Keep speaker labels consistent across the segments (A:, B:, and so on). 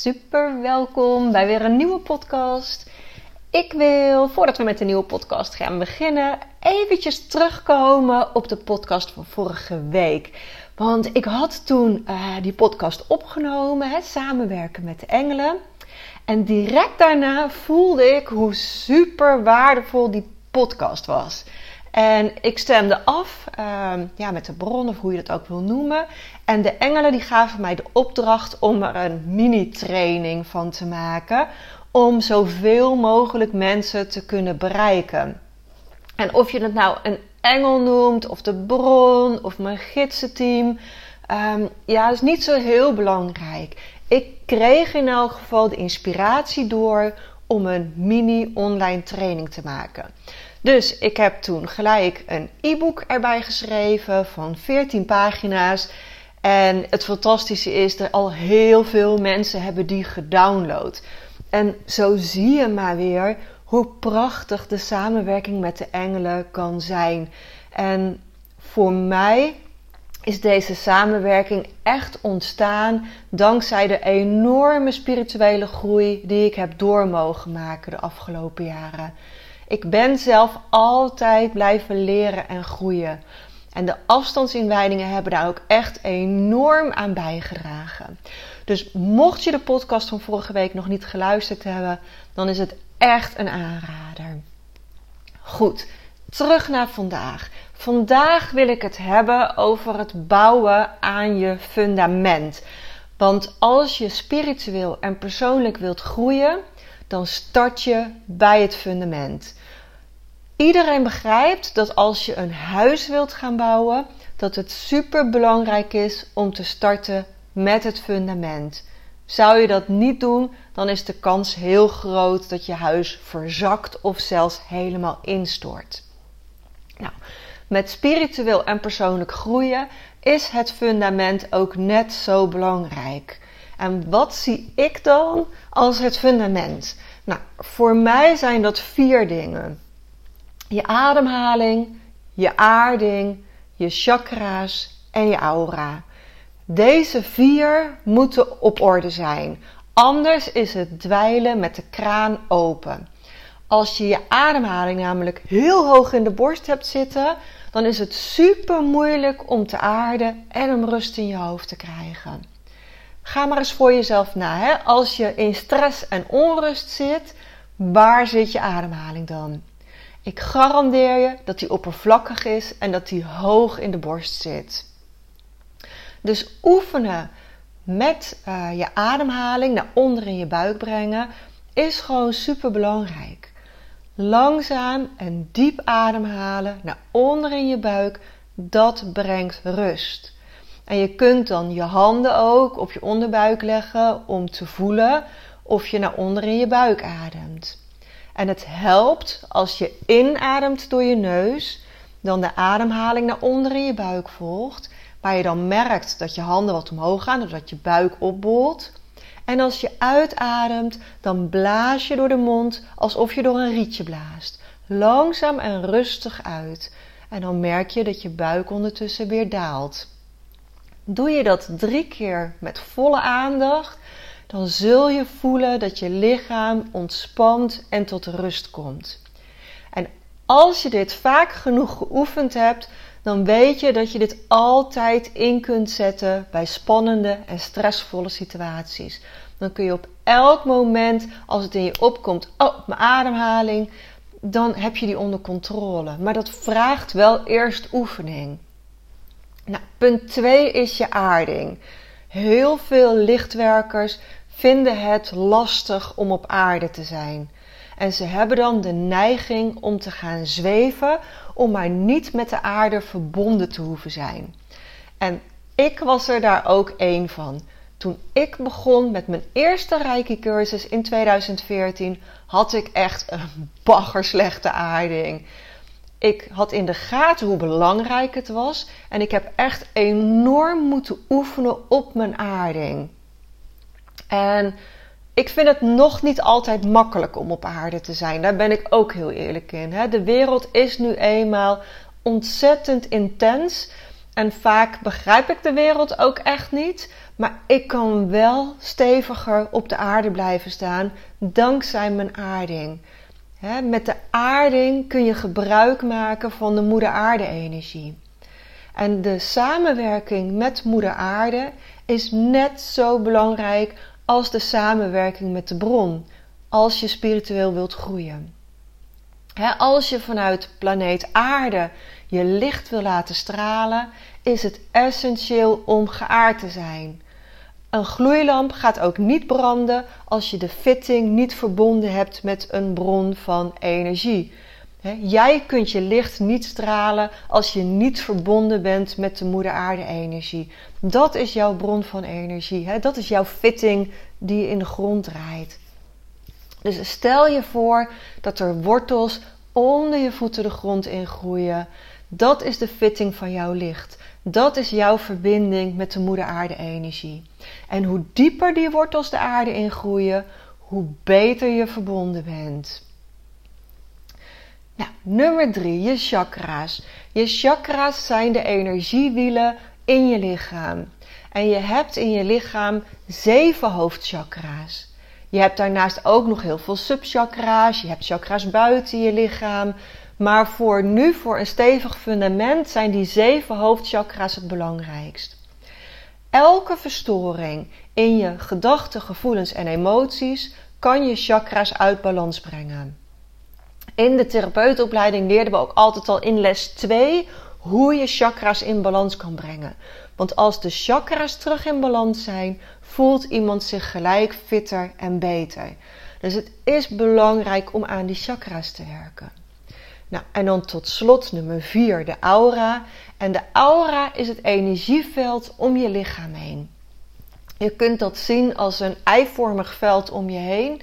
A: Super welkom bij weer een nieuwe podcast. Ik wil, voordat we met de nieuwe podcast gaan beginnen, eventjes terugkomen op de podcast van vorige week. Want ik had toen uh, die podcast opgenomen, hè, samenwerken met de engelen. En direct daarna voelde ik hoe super waardevol die podcast was. En ik stemde af uh, ja, met de bron, of hoe je dat ook wil noemen. En de engelen die gaven mij de opdracht om er een mini-training van te maken. Om zoveel mogelijk mensen te kunnen bereiken. En of je het nou een engel noemt, of de bron, of mijn gidsenteam. Um, ja, is niet zo heel belangrijk. Ik kreeg in elk geval de inspiratie door om een mini-online training te maken. Dus ik heb toen gelijk een e-book erbij geschreven van 14 pagina's. En het fantastische is dat al heel veel mensen hebben die gedownload. En zo zie je maar weer hoe prachtig de samenwerking met de engelen kan zijn. En voor mij is deze samenwerking echt ontstaan dankzij de enorme spirituele groei die ik heb door mogen maken de afgelopen jaren. Ik ben zelf altijd blijven leren en groeien. En de afstandsinwijdingen hebben daar ook echt enorm aan bijgedragen. Dus mocht je de podcast van vorige week nog niet geluisterd hebben, dan is het echt een aanrader. Goed, terug naar vandaag. Vandaag wil ik het hebben over het bouwen aan je fundament. Want als je spiritueel en persoonlijk wilt groeien, dan start je bij het fundament. Iedereen begrijpt dat als je een huis wilt gaan bouwen, dat het super belangrijk is om te starten met het fundament. Zou je dat niet doen, dan is de kans heel groot dat je huis verzakt of zelfs helemaal instort. Nou, met spiritueel en persoonlijk groeien is het fundament ook net zo belangrijk. En wat zie ik dan als het fundament? Nou, voor mij zijn dat vier dingen je ademhaling, je aarding, je chakra's en je aura. Deze vier moeten op orde zijn. Anders is het dweilen met de kraan open. Als je je ademhaling namelijk heel hoog in de borst hebt zitten, dan is het super moeilijk om te aarden en om rust in je hoofd te krijgen. Ga maar eens voor jezelf na. Hè? Als je in stress en onrust zit, waar zit je ademhaling dan? Ik garandeer je dat die oppervlakkig is en dat die hoog in de borst zit. Dus oefenen met uh, je ademhaling naar onder in je buik brengen is gewoon super belangrijk. Langzaam en diep ademhalen naar onder in je buik, dat brengt rust. En je kunt dan je handen ook op je onderbuik leggen om te voelen of je naar onder in je buik ademt. En het helpt als je inademt door je neus, dan de ademhaling naar onder in je buik volgt, waar je dan merkt dat je handen wat omhoog gaan, dus dat je buik opbolt. En als je uitademt, dan blaas je door de mond alsof je door een rietje blaast. Langzaam en rustig uit. En dan merk je dat je buik ondertussen weer daalt. Doe je dat drie keer met volle aandacht, dan zul je voelen dat je lichaam ontspant en tot rust komt. En als je dit vaak genoeg geoefend hebt, dan weet je dat je dit altijd in kunt zetten bij spannende en stressvolle situaties. Dan kun je op elk moment, als het in je opkomt, oh, mijn ademhaling, dan heb je die onder controle. Maar dat vraagt wel eerst oefening. Nou, punt 2 is je aarding. Heel veel lichtwerkers vinden het lastig om op aarde te zijn. En ze hebben dan de neiging om te gaan zweven, om maar niet met de aarde verbonden te hoeven zijn. En ik was er daar ook één van. Toen ik begon met mijn eerste Reiki-cursus in 2014, had ik echt een baggerslechte aarding. Ik had in de gaten hoe belangrijk het was en ik heb echt enorm moeten oefenen op mijn aarding. En ik vind het nog niet altijd makkelijk om op aarde te zijn. Daar ben ik ook heel eerlijk in. De wereld is nu eenmaal ontzettend intens. En vaak begrijp ik de wereld ook echt niet. Maar ik kan wel steviger op de aarde blijven staan dankzij mijn aarding. Met de aarding kun je gebruik maken van de moeder aarde energie. En de samenwerking met moeder aarde is net zo belangrijk als de samenwerking met de bron, als je spiritueel wilt groeien. als je vanuit planeet aarde je licht wil laten stralen, is het essentieel om geaard te zijn. Een gloeilamp gaat ook niet branden als je de fitting niet verbonden hebt met een bron van energie. Jij kunt je licht niet stralen als je niet verbonden bent met de moeder aarde energie. Dat is jouw bron van energie. Dat is jouw fitting die je in de grond draait. Dus stel je voor dat er wortels onder je voeten de grond in groeien. Dat is de fitting van jouw licht. Dat is jouw verbinding met de moeder aarde energie. En hoe dieper die wortels de aarde ingroeien, hoe beter je verbonden bent. Nou, nummer drie, je chakra's. Je chakra's zijn de energiewielen in je lichaam. En je hebt in je lichaam zeven hoofdchakra's. Je hebt daarnaast ook nog heel veel subchakra's. Je hebt chakra's buiten je lichaam. Maar voor nu, voor een stevig fundament, zijn die zeven hoofdchakra's het belangrijkst. Elke verstoring in je gedachten, gevoelens en emoties kan je chakra's uit balans brengen. In de therapeutenopleiding leerden we ook altijd al in les 2 hoe je chakra's in balans kan brengen. Want als de chakra's terug in balans zijn, voelt iemand zich gelijk fitter en beter. Dus het is belangrijk om aan die chakra's te werken. Nou, en dan tot slot nummer 4, de aura. En de aura is het energieveld om je lichaam heen. Je kunt dat zien als een eivormig veld om je heen.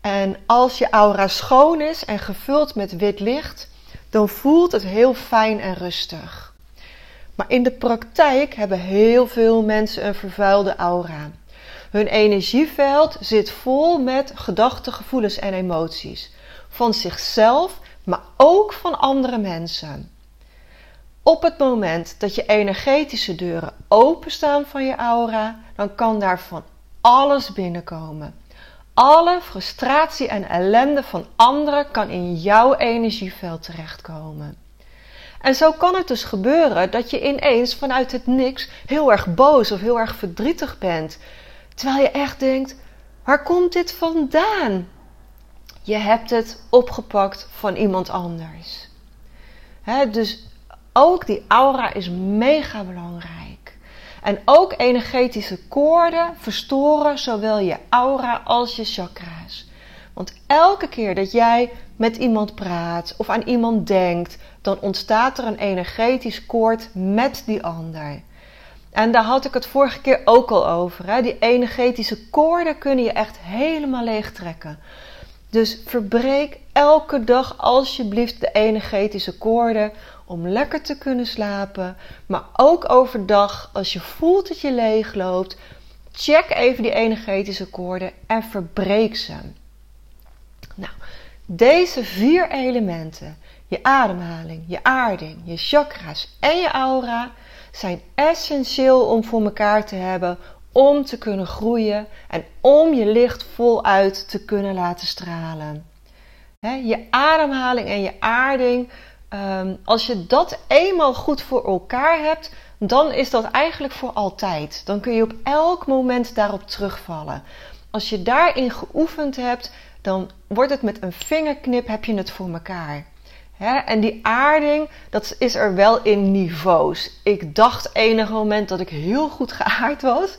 A: En als je aura schoon is en gevuld met wit licht, dan voelt het heel fijn en rustig. Maar in de praktijk hebben heel veel mensen een vervuilde aura. Hun energieveld zit vol met gedachten, gevoelens en emoties. Van zichzelf, maar ook van andere mensen. Op het moment dat je energetische deuren openstaan van je aura, dan kan daar van alles binnenkomen. Alle frustratie en ellende van anderen kan in jouw energieveld terechtkomen. En zo kan het dus gebeuren dat je ineens vanuit het niks heel erg boos of heel erg verdrietig bent. Terwijl je echt denkt: waar komt dit vandaan? Je hebt het opgepakt van iemand anders. dus ook die aura is mega belangrijk. En ook energetische koorden verstoren zowel je aura als je chakra's. Want elke keer dat jij met iemand praat of aan iemand denkt, dan ontstaat er een energetisch koord met die ander. En daar had ik het vorige keer ook al over. Hè? Die energetische koorden kunnen je echt helemaal leeg trekken. Dus verbreek elke dag alsjeblieft de energetische koorden om lekker te kunnen slapen. Maar ook overdag, als je voelt dat je leeg loopt, check even die energetische koorden en verbreek ze. Nou, deze vier elementen, je ademhaling, je aarding, je chakra's en je aura, zijn essentieel om voor elkaar te hebben om te kunnen groeien en om je licht voluit te kunnen laten stralen. je ademhaling en je aarding, ehm, als je dat eenmaal goed voor elkaar hebt, dan is dat eigenlijk voor altijd. Dan kun je op elk moment daarop terugvallen. Als je daarin geoefend hebt, dan wordt het met een vingerknip heb je het voor elkaar. en die aarding, dat is er wel in niveaus. Ik dacht enig moment dat ik heel goed geaard was.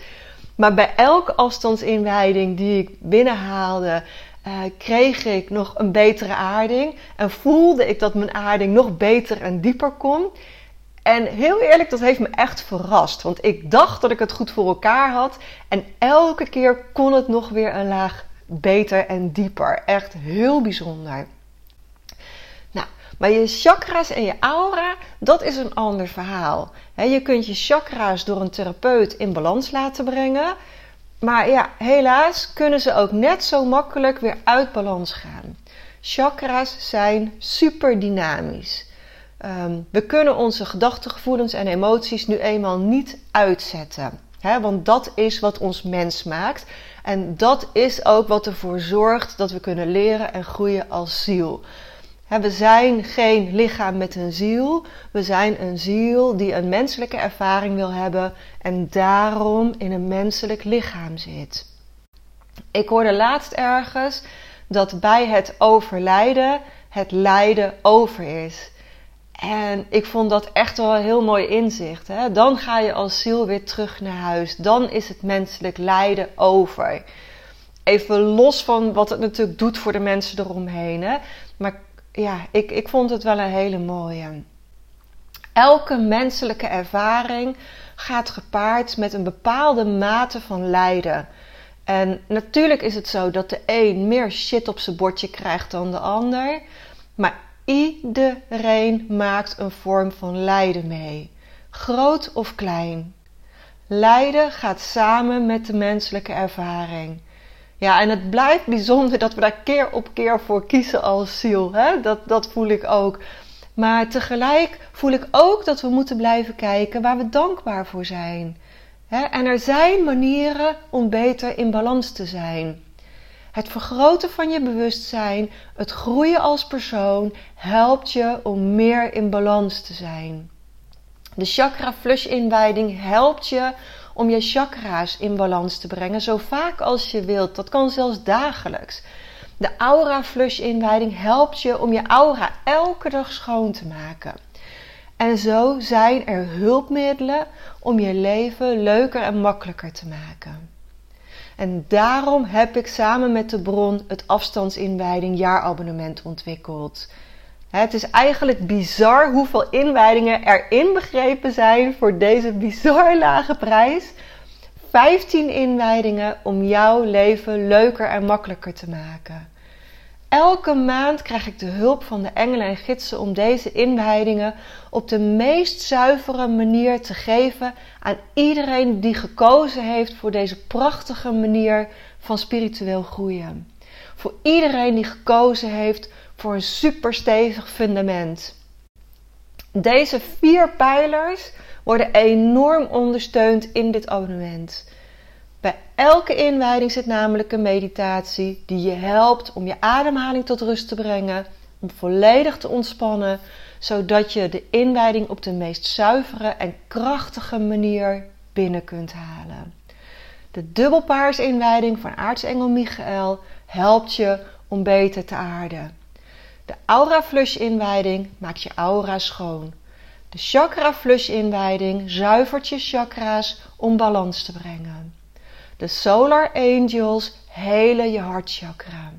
A: Maar bij elke afstandsinwijding die ik binnenhaalde, uh, kreeg ik nog een betere aarding. En voelde ik dat mijn aarding nog beter en dieper kon. En heel eerlijk, dat heeft me echt verrast. Want ik dacht dat ik het goed voor elkaar had. En elke keer kon het nog weer een laag beter en dieper. Echt heel bijzonder. Maar je chakra's en je aura, dat is een ander verhaal. je kunt je chakra's door een therapeut in balans laten brengen. Maar ja, helaas kunnen ze ook net zo makkelijk weer uit balans gaan. Chakra's zijn super dynamisch. Ehm, we kunnen onze gedachten, gevoelens en emoties nu eenmaal niet uitzetten. Want dat is wat ons mens maakt. En dat is ook wat ervoor zorgt dat we kunnen leren en groeien als ziel. We zijn geen lichaam met een ziel. We zijn een ziel die een menselijke ervaring wil hebben en daarom in een menselijk lichaam zit. Ik hoorde laatst ergens dat bij het overlijden het lijden over is. En ik vond dat echt wel een heel mooi inzicht. Hè? Dan ga je als ziel weer terug naar huis. Dan is het menselijk lijden over. Even los van wat het natuurlijk doet voor de mensen eromheen. Hè? Maar ja, ik, ik vond het wel een hele mooie. Elke menselijke ervaring gaat gepaard met een bepaalde mate van lijden. En natuurlijk is het zo dat de een meer shit op zijn bordje krijgt dan de ander. Maar Iedereen maakt een vorm van lijden mee, groot of klein. Lijden gaat samen met de menselijke ervaring. Ja, en het blijft bijzonder dat we daar keer op keer voor kiezen als ziel. Hè? Dat, dat voel ik ook. Maar tegelijk voel ik ook dat we moeten blijven kijken waar we dankbaar voor zijn. En er zijn manieren om beter in balans te zijn. Het vergroten van je bewustzijn, het groeien als persoon, helpt je om meer in balans te zijn. De chakra flush inwijding helpt je om je chakra's in balans te brengen, zo vaak als je wilt. Dat kan zelfs dagelijks. De aura flush inwijding helpt je om je aura elke dag schoon te maken. En zo zijn er hulpmiddelen om je leven leuker en makkelijker te maken. En daarom heb ik samen met de bron het afstandsinwijding jaarabonnement ontwikkeld. Het is eigenlijk bizar hoeveel inwijdingen erin begrepen zijn voor deze bizar lage prijs. 15 inwijdingen om jouw leven leuker en makkelijker te maken. Elke maand krijg ik de hulp van de engelen en gidsen om deze inwijdingen op de meest zuivere manier te geven aan iedereen die gekozen heeft voor deze prachtige manier van spiritueel groeien. Voor iedereen die gekozen heeft voor een superstevig fundament. Deze vier pijlers worden enorm ondersteund in dit abonnement. Bij elke inwijding zit namelijk een meditatie die je helpt om je ademhaling tot rust te brengen, om volledig te ontspannen, zodat je de inwijding op de meest zuivere en krachtige manier binnen kunt halen. De dubbelpaarsinwijding van aartsengel Michael helpt je om beter te aarden. De aura flush inwijding maakt je aura schoon. De chakra flush inwijding zuivert je chakra's om balans te brengen. De Solar Angels helen je hartchakra.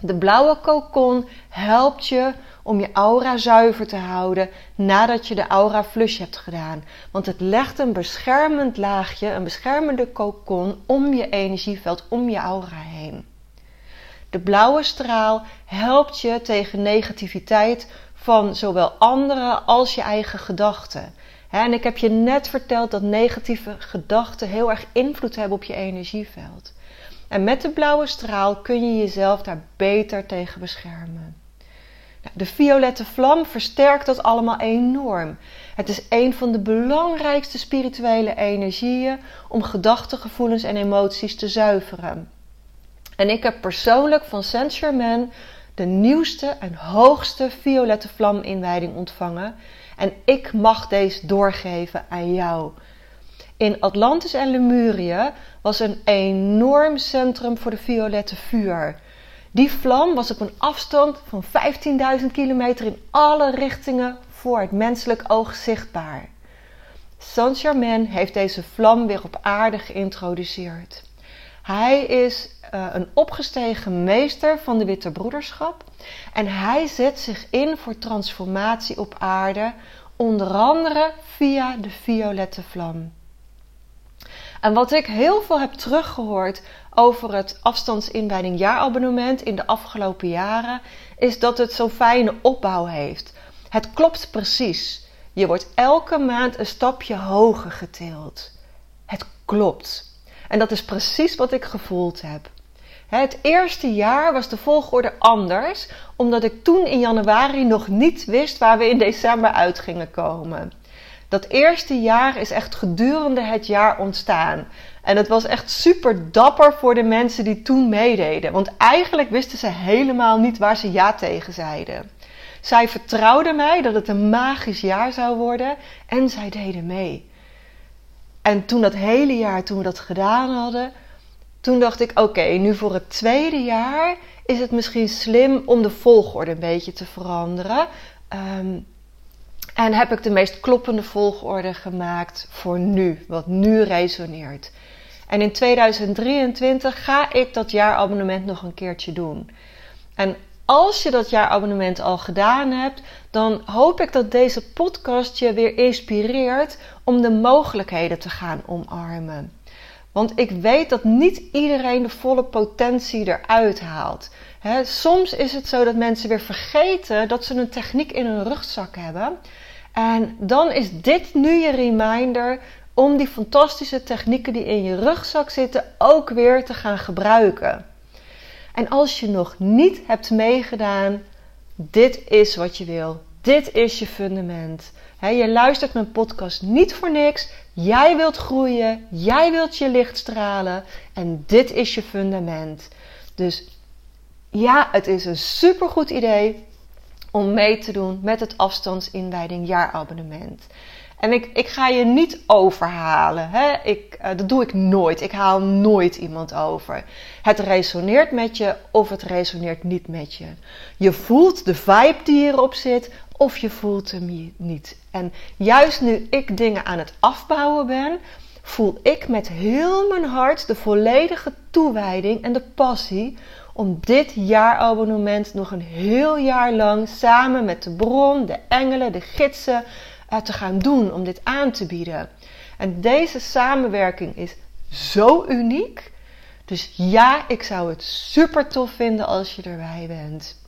A: De blauwe kokon helpt je om je aura zuiver te houden nadat je de aura flush hebt gedaan. Want het legt een beschermend laagje, een beschermende kokon om je energieveld, om je aura heen. De blauwe straal helpt je tegen negativiteit van zowel anderen als je eigen gedachten. En ik heb je net verteld dat negatieve gedachten heel erg invloed hebben op je energieveld. En met de blauwe straal kun je jezelf daar beter tegen beschermen. Nou, de violette vlam versterkt dat allemaal enorm. Het is een van de belangrijkste spirituele energieën om gedachten, gevoelens en emoties te zuiveren. En ik heb persoonlijk van Saint Germain de nieuwste en hoogste violette vlam inwijding ontvangen. En ik mag deze doorgeven aan jou. In Atlantis en Lemurië was een enorm centrum voor de violette vuur. Die vlam was op een afstand van 15.000 kilometer in alle richtingen voor het menselijk oog zichtbaar. Saint-Germain heeft deze vlam weer op aarde geïntroduceerd. Hij is uh, een opgestegen meester van de Witte Broederschap en hij zet zich in voor transformatie op aarde onder andere via de violette vlam. En wat ik heel veel heb teruggehoord over het afstandsinwijding jaarabonnement in de afgelopen jaren, is dat het zo'n fijne opbouw heeft. Het klopt precies. Je wordt elke maand een stapje hoger getild. Het klopt. En dat is precies wat ik gevoeld heb. Het eerste jaar was de volgorde anders, omdat ik toen in januari nog niet wist waar we in december uit gingen komen. Dat eerste jaar is echt gedurende het jaar ontstaan. En het was echt super dapper voor de mensen die toen meededen. Want eigenlijk wisten ze helemaal niet waar ze ja tegen zeiden. Zij vertrouwden mij dat het een magisch jaar zou worden en zij deden mee. En toen dat hele jaar, toen we dat gedaan hadden, toen dacht ik: oké, nu voor het tweede jaar is het misschien slim om de volgorde een beetje te veranderen. Ehm, en heb ik de meest kloppende volgorde gemaakt voor nu, wat nu resoneert. En in 2023 ga ik dat jaarabonnement nog een keertje doen. En als je dat jaarabonnement al gedaan hebt, dan hoop ik dat deze podcast je weer inspireert om de mogelijkheden te gaan omarmen. Want ik weet dat niet iedereen de volle potentie eruit haalt. soms is het zo dat mensen weer vergeten dat ze een techniek in hun rugzak hebben. En dan is dit nu je reminder om die fantastische technieken die in je rugzak zitten ook weer te gaan gebruiken. En als je nog niet hebt meegedaan, dit is wat je wil. Dit is je fundament. je luistert mijn podcast niet voor niks. Jij wilt groeien, jij wilt je licht stralen en dit is je fundament. Dus ja, het is een supergoed idee om mee te doen met het afstandsinwijding jaarabonnement. En ik, ik ga je niet overhalen. Hè? Ik, uh, dat doe ik nooit. Ik haal nooit iemand over. Het resoneert met je of het resoneert niet met je. Je voelt de vibe die erop zit of je voelt hem niet. En juist nu ik dingen aan het afbouwen ben, voel ik met heel mijn hart de volledige toewijding en de passie om dit jaarabonnement nog een heel jaar lang samen met de bron, de engelen, de gidsen te gaan doen om dit aan te bieden. En deze samenwerking is zo uniek. Dus ja, ik zou het super tof vinden als je erbij bent.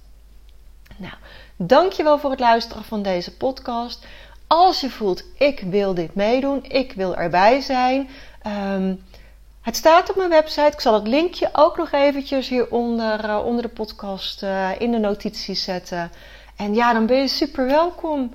A: Nou, dankjewel voor het luisteren van deze podcast. Als je voelt, ik wil dit meedoen, ik wil erbij zijn. Um, het staat op mijn website. Ik zal het linkje ook nog eventjes hieronder uh, onder de podcast uh, in de notities zetten. En ja, dan ben je super welkom.